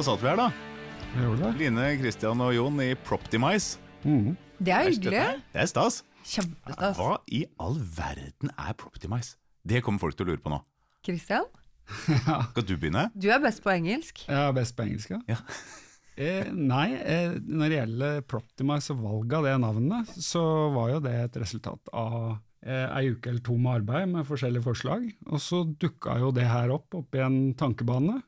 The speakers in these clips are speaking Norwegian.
Da satt vi her, da. Det. Line, Christian og Jon i Proptimize. Mm. Det er hyggelig. Det er stas. Kjempestas. Hva i all verden er Proptimize? Det kommer folk til å lure på nå. Christian, Skal du begynne? du er best på engelsk. Jeg er best på engelsk, ja. Ja. Eh, nei, eh, når det gjelder Proptimize og valget av det navnet, så var jo det et resultat av eh, ei uke eller to med arbeid med forskjellige forslag. Og så dukka jo det her opp opp i en tankebane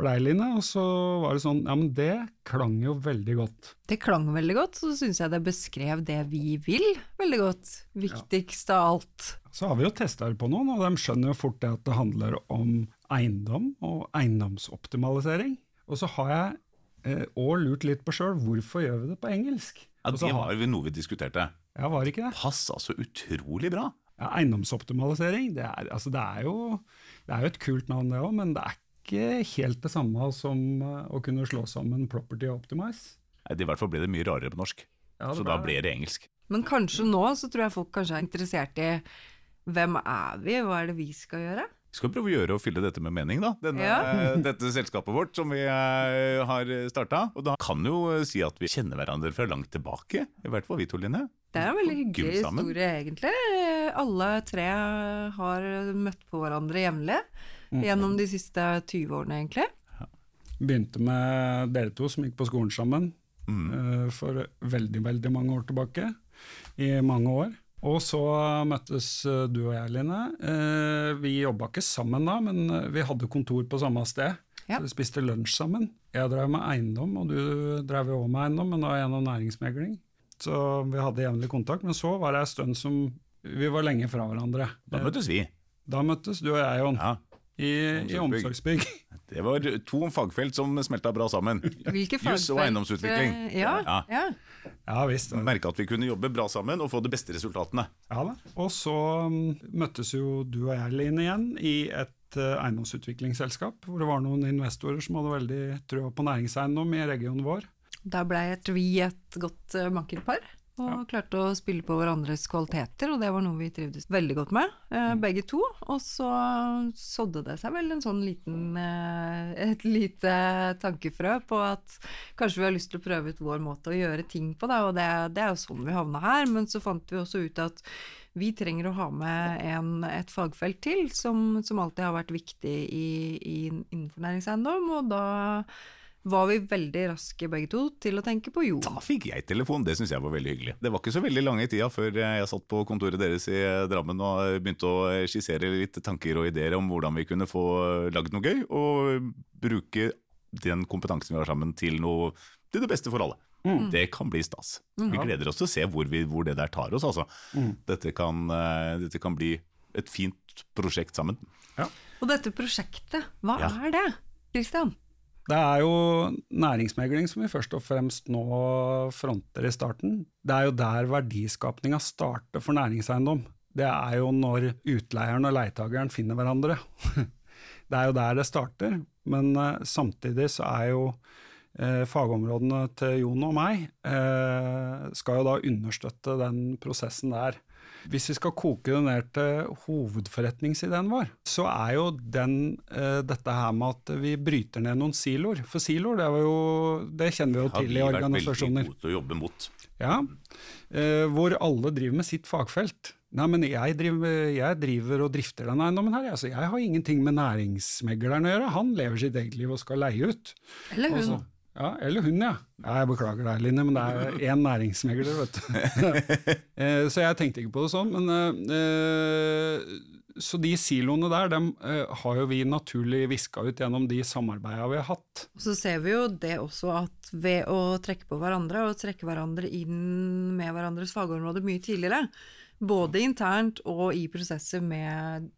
for deg, Line. Og så var det sånn Ja, men det klang jo veldig godt. Det klang veldig godt, så syns jeg det beskrev det vi vil veldig godt. Viktigst av alt. Så har vi jo testa det på noen, og de skjønner jo fort det at det handler om eiendom og eiendomsoptimalisering. Og så har jeg eh, lurt litt på sjøl, hvorfor gjør vi det på engelsk? Ja, det har- var jo noe vi diskuterte. Ja, var ikke det? Passa så utrolig bra. Ja, eiendomsoptimalisering, det er, altså det, er jo, det er jo et kult navn det òg, men det er ikke helt det samme som eh, å kunne slå sammen Property og Optimize. I hvert fall ble det mye rarere på norsk. Ja, så ble da ble det engelsk. Men kanskje nå så tror jeg folk kanskje er interessert i hvem er vi, hva er det vi skal gjøre? Vi skal prøve å gjøre og fylle dette med mening, da. Denne, Ja. dette selskapet vårt som vi eh, har starta. Og da kan jo eh, si at vi kjenner hverandre fra langt tilbake. I hvert fall vi to, Line. Det er en veldig hyggelig historie, egentlig. Alle tre har møtt på hverandre jevnlig gjennom de siste 20 årene, egentlig. Begynte med dere to som gikk på skolen sammen Mm. eh, for veldig, veldig mange år tilbake. I mange år. Og så møttes eh, du og jeg, Line. Eh, Vi jobba ikke sammen da, men vi hadde kontor på samme sted. Ja. Så vi spiste lunsj sammen. Jeg drev med eiendom, og du drev jo også med eiendom, men da gjennom næringsmegling. Så vi hadde jevnlig kontakt. Men så var det en stund som vi var lenge fra hverandre. Da møttes vi. Da møttes du og jeg, Jon, Ja. I, i Omsorgsbygg. Det var to fagfelt som smelta bra sammen. Hvilke Juss og fagfelt, eiendomsutvikling. Ja, Ja. ja. Ja visst. Merka at vi kunne jobbe bra sammen og få de beste resultatene. Ja da. Og så mm, møttes jo du og jeg, Line, igjen i et eh, eiendomsutviklingsselskap, hvor det var noen investorer som hadde veldig trua på næringseiendom i regionen vår. Da blei vi et godt uh, makkerpar. Og klarte å spille på hverandres kvaliteter, og det var noe vi trivdes veldig godt med, eh, begge to. Og så sådde det seg vel en sånn liten eh, et lite tankefrø på at kanskje vi har lyst til å prøve ut vår måte å gjøre ting på, da, og det, det er jo sånn vi havna her. Men så fant vi også ut at vi trenger å ha med en, et fagfelt til som, som alltid har vært viktig i, i, innenfor næringseiendom, og da var vi veldig raske begge to til å tenke på jord. Da fikk jeg telefon, det syns jeg var veldig hyggelig. Det var ikke så veldig lange tida før jeg satt på kontoret deres i Drammen og begynte å skissere litt tanker og ideer om hvordan vi kunne få lagd noe gøy, og bruke den kompetansen vi har sammen til noe til det beste for alle. Det kan bli stas. Vi gleder oss til å se hvor, vi, hvor det der tar oss, altså. Dette, kan, eh, dette kan bli et fint prosjekt sammen. Og dette prosjektet, hva Ja. er det, Christian? Det er jo næringsmegling som vi først og fremst nå fronter i starten. Det er jo der verdiskapninga starter for næringseiendom. Det er jo når utleieren og leietageren finner hverandre. Det er jo der det starter, men eh, samtidig så er jo eh, fagområdene til Jon og meg eh, skal jo da understøtte den prosessen der. Hvis vi skal koke det ned til hovedforretningsideen vår, så er jo den eh, dette her med at vi bryter ned noen siloer. For siloer, det, var jo, det kjenner vi jo Har vi vært veldig organisasjoner. gode til å jobbe mot. Ja, eh, hvor alle driver med sitt fagfelt. Nei, men jeg driver, jeg driver og drifter den eiendommen her, altså, jeg har ingenting med næringsmegleren å gjøre. Han lever sitt eget liv og skal leie ut. Eller hun? Altså, ja, eller hun, ja. ja. Jeg beklager deg, Line, men det er én næringsmegler, vet du. Eh, så jeg tenkte ikke på det sånn. Men, eh, så de siloene der, dem eh, har jo vi naturlig viska ut gjennom de samarbeida vi har hatt. Så ser vi jo det også at ved å trekke på hverandre og trekke hverandre inn med hverandres fagområder mye tidligere, både internt og i prosesser med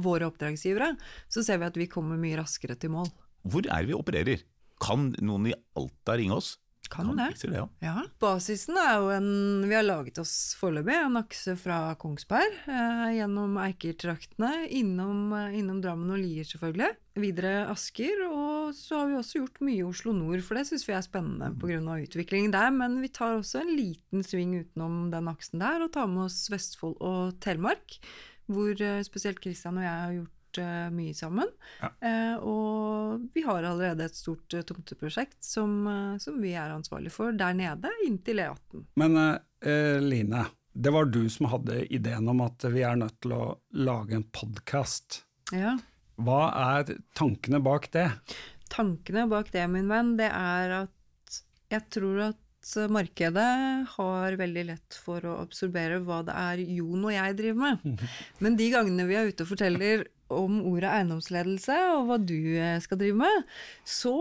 våre oppdragsgivere, så ser vi at vi kommer mye raskere til mål. Hvor er vi opererer? Kan noen i Alta ringe oss? Kan det. det, ja. Ja. Basisen er jo en Vi har laget oss foreløpig en akse fra Kongsberg, eh, gjennom Eiker-traktene, innom, eh, innom Drammen og Lier selvfølgelig. Videre Asker, og så har vi også gjort mye i Oslo nord, for det syns vi er spennende pga. utviklingen der. Men vi tar også en liten sving utenom den aksen der, og tar med oss Vestfold og Telemark, hvor eh, spesielt Kristian og jeg har gjort gjort uh, mye sammen. Ja. Uh, og vi har allerede et stort uh, tomteprosjekt som, som, vi er ansvarlig for der nede, inntil E18. Men Line, det var du som hadde ideen om at vi er nødt til å lage en podkast. Ja. Hva er tankene bak det? Tankene bak det, min venn, det er at jeg tror at markedet har veldig lett for å absorbere hva det er Jon og jeg driver med. Men de gangene vi er ute og forteller om ordet eiendomsledelse og hva du eh, skal drive med, så,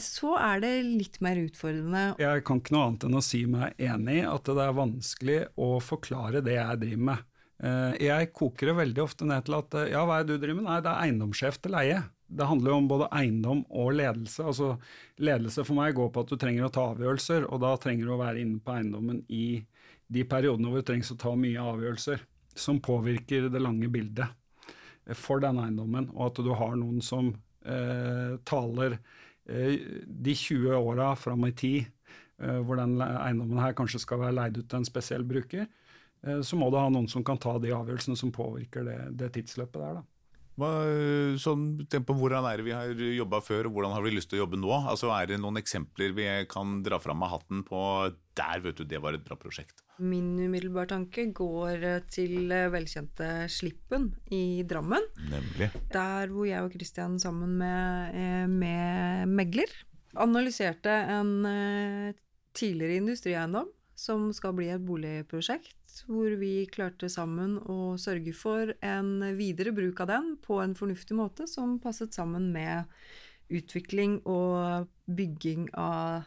så er det litt mer utfordrende. Jeg kan ikke noe annet enn å si meg enig i at det er vanskelig å forklare det jeg driver med. Eh, jeg koker det veldig ofte ned til at ja, hva er det du driver med? Nei, det er eiendomssjef til leie det handler jo om både eiendom og ledelse. Altså, ledelse for meg går på at du trenger å ta avgjørelser, og da trenger du å være inne på eiendommen i de periodene hvor det trengs å ta mye avgjørelser som påvirker det lange bildet for den eiendommen, og at du har noen som eh, taler eh, de 20 åra fram i tid, eh, hvor den eiendommen her kanskje skal være leid ut til en spesiell bruker, eh, så må du ha noen som kan ta de avgjørelsene som påvirker det, det tidsløpet der. da. Hva, sånn, på hvordan er det vi har jobba før, og hvordan har vi lyst til å jobbe nå? Altså, Er det noen eksempler vi kan dra fram av hatten på der, vet du, det var et bra prosjekt? Min umiddelbare tanke går til velkjente Slippen i Drammen. Nemlig. Der hvor jeg og Christian sammen med, eh, med megler analyserte en eh, tidligere industrieiendom som skal bli et boligprosjekt hvor vi klarte sammen å sørge for en videre bruk av den på en fornuftig måte som passet sammen med utvikling og bygging av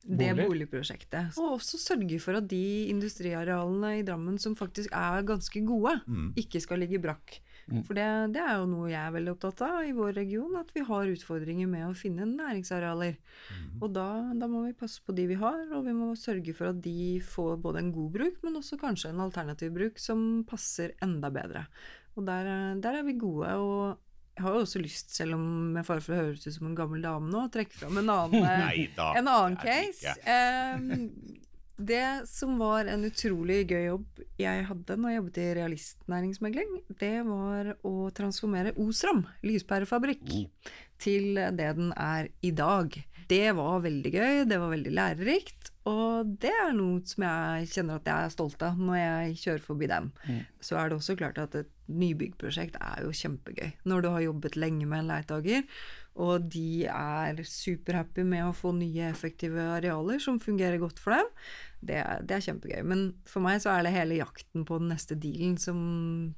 det Bolig. boligprosjektet. Og også sørge for at de industriarealene i Drammen som faktisk er ganske gode, mm. ikke skal ligge brakk. Mm. For det, det, er jo noe jeg er veldig opptatt av i vår region, at vi har utfordringer med å finne næringsarealer. Mm. Og da, da, må vi passe på de vi har, og vi må sørge for at de får både en god bruk, men også kanskje en alternativ bruk som passer enda bedre. Og der, der er vi gode. og jeg har jo også lyst, selv om jeg fare for å høres ut som en gammel dame nå, å trekke fram en annen, en annen case. Um, det som var en utrolig gøy jobb jeg hadde når jeg jobbet i realistnæringsmegling, det var å transformere Osram, lyspærefabrikk, mm. til det den er i dag. Det var veldig gøy, det var veldig lærerikt, og det er noe som jeg kjenner at jeg er stolt av når jeg kjører forbi dem. Mm. Så er det også klart at et nybyggprosjekt er jo kjempegøy. Når du har jobbet lenge med en leietaker, og de er superhappy med å få nye, effektive arealer som fungerer godt for dem. Det, det, er kjempegøy. Men for meg så er det hele jakten på den neste dealen som,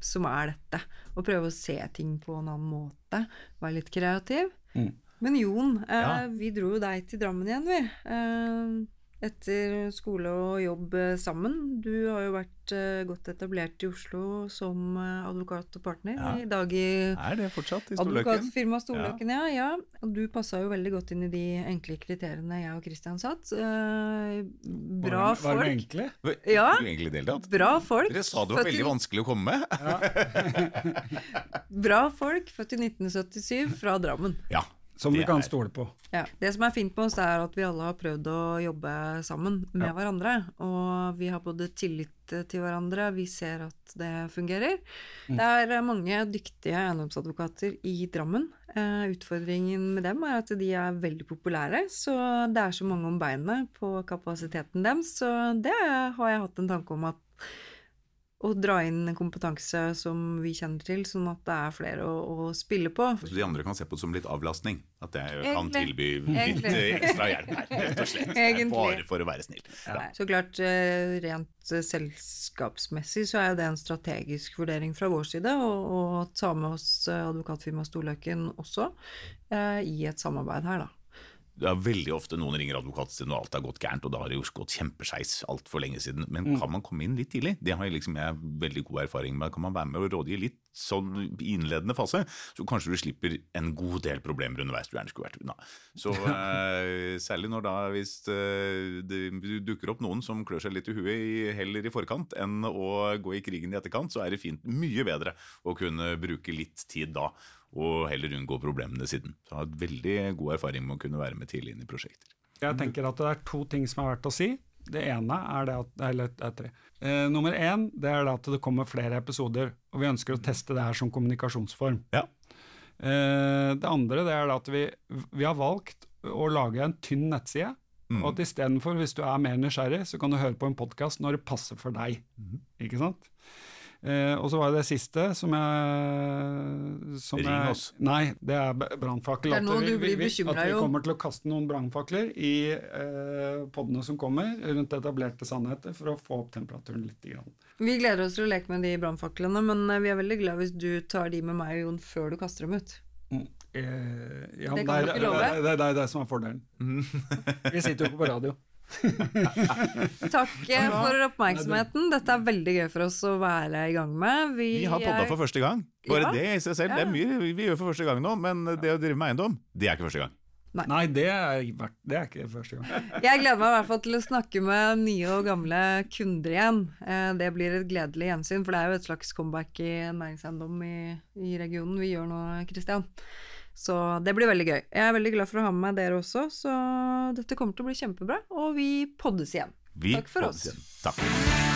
som er dette. Å prøve å se ting på en annen måte. Være litt kreativ. Mm. Men Jon, eh, ja. vi dro jo deg til Drammen igjen, vi. Eh, etter skole og jobb eh, sammen. Du har jo vært godt etablert i Oslo som advokat og partner. Ja. I dag i Er det fortsatt i Storløkken? Advokatfirmaet Storløkken, ja. ja. ja. Og du passa jo veldig godt inn i de enkle kriteriene jeg og Christian satt. Bra var, folk. Var de enkle? Ja. Egentlig deltatt? Bra folk. Dere sa det var veldig vanskelig å komme med. bra folk, født i 1977, fra Drammen. Ja. Som vi kan stole på. Ja. Det som er fint med oss, er at vi alle har prøvd å jobbe sammen med ja. hverandre. Og vi har både tillit til hverandre, vi ser at det fungerer. Mm. Det er mange dyktige eiendomsadvokater i Drammen. Eh, utfordringen med dem er at de er veldig populære, så det er så mange om beinet på kapasiteten deres. Så det har jeg hatt en tanke om at og dra inn kompetanse som vi kjenner til, sånn at det er flere å, å spille på. Så de andre kan se på det som litt avlastning? At jeg kan tilby litt ekstra hjelp her, rett og slett. Egentlig. Bare for å være snill. Ja. Så klart, eh, rent eh, selskapsmessig så er det en strategisk vurdering fra vår side å ta med oss eh, advokatfirmaet Storløkken også i et samarbeid her, da det er veldig ofte noen ringer advokaten og alt har gått gærent, og da har det jo gått kjempeskeis altfor lenge siden. Men mm. kan man komme inn litt tidlig? Det har jeg liksom jeg veldig god erfaring med. Kan man være med og rådgi litt sånn i innledende fase, så kanskje du slipper en god del problemer underveis du gjerne skulle vært unna. Så eh, særlig når da hvis uh, det dukker opp noen som klør seg litt i huet i, heller i forkant enn å gå i krigen i etterkant, så er det fint mye bedre å kunne bruke litt tid da og heller unngå problemene siden. Så jeg har hatt veldig god erfaring med å kunne være med tidlig inn i prosjekter. Jeg tenker at det er to ting som er verdt å si. Det ene er det at Eller det er tre. Eh, nummer én det er det at det kommer flere episoder, og vi ønsker å teste det her som kommunikasjonsform. Ja. Eh, det andre det er det at vi, vi har valgt å lage en tynn nettside. Mm. Og at istedenfor, hvis du er mer nysgjerrig, så kan du høre på en podkast når det passer for deg. Mm. Ikke sant? Eh, og så var det det siste som jeg som Ring jeg- oss. Nei, det er brannfakkel. Er At vi- vi- vi- At vi kommer til å kaste noen brannfakler i eh, podene som kommer, rundt etablerte sannheter, for å få opp temperaturen litt. Grann. Vi gleder oss til å leke med de brannfaklene, men eh, vi er veldig glad hvis du tar de med meg og Jon før du kaster dem ut. Mm. Eh, ja, Det kan du er- ikke love. Det, er- det, det er det som er fordelen. Vi sitter jo ikke på radio. Takk eh, for oppmerksomheten. Dette er veldig gøy for oss å være i gang med. Vi, Vi har podda for første gang. Bare Ja. det i seg selv. Det er mye vi gjør for første gang nå, men det å drive med eiendom, det er ikke første gang. Nei, det er, det er ikke første gang. Jeg gleder meg i hvert fall til å snakke med nye og gamle kunder igjen. Eh, Det blir et gledelig gjensyn, for det er jo et slags comeback i næringseiendom i, i regionen vi gjør nå, Kristian. Så det blir veldig gøy. Jeg er veldig glad for å ha med meg dere også, så dette kommer til å bli kjempebra. Og vi poddes igjen. Vi Takk for oss. igjen. Takk.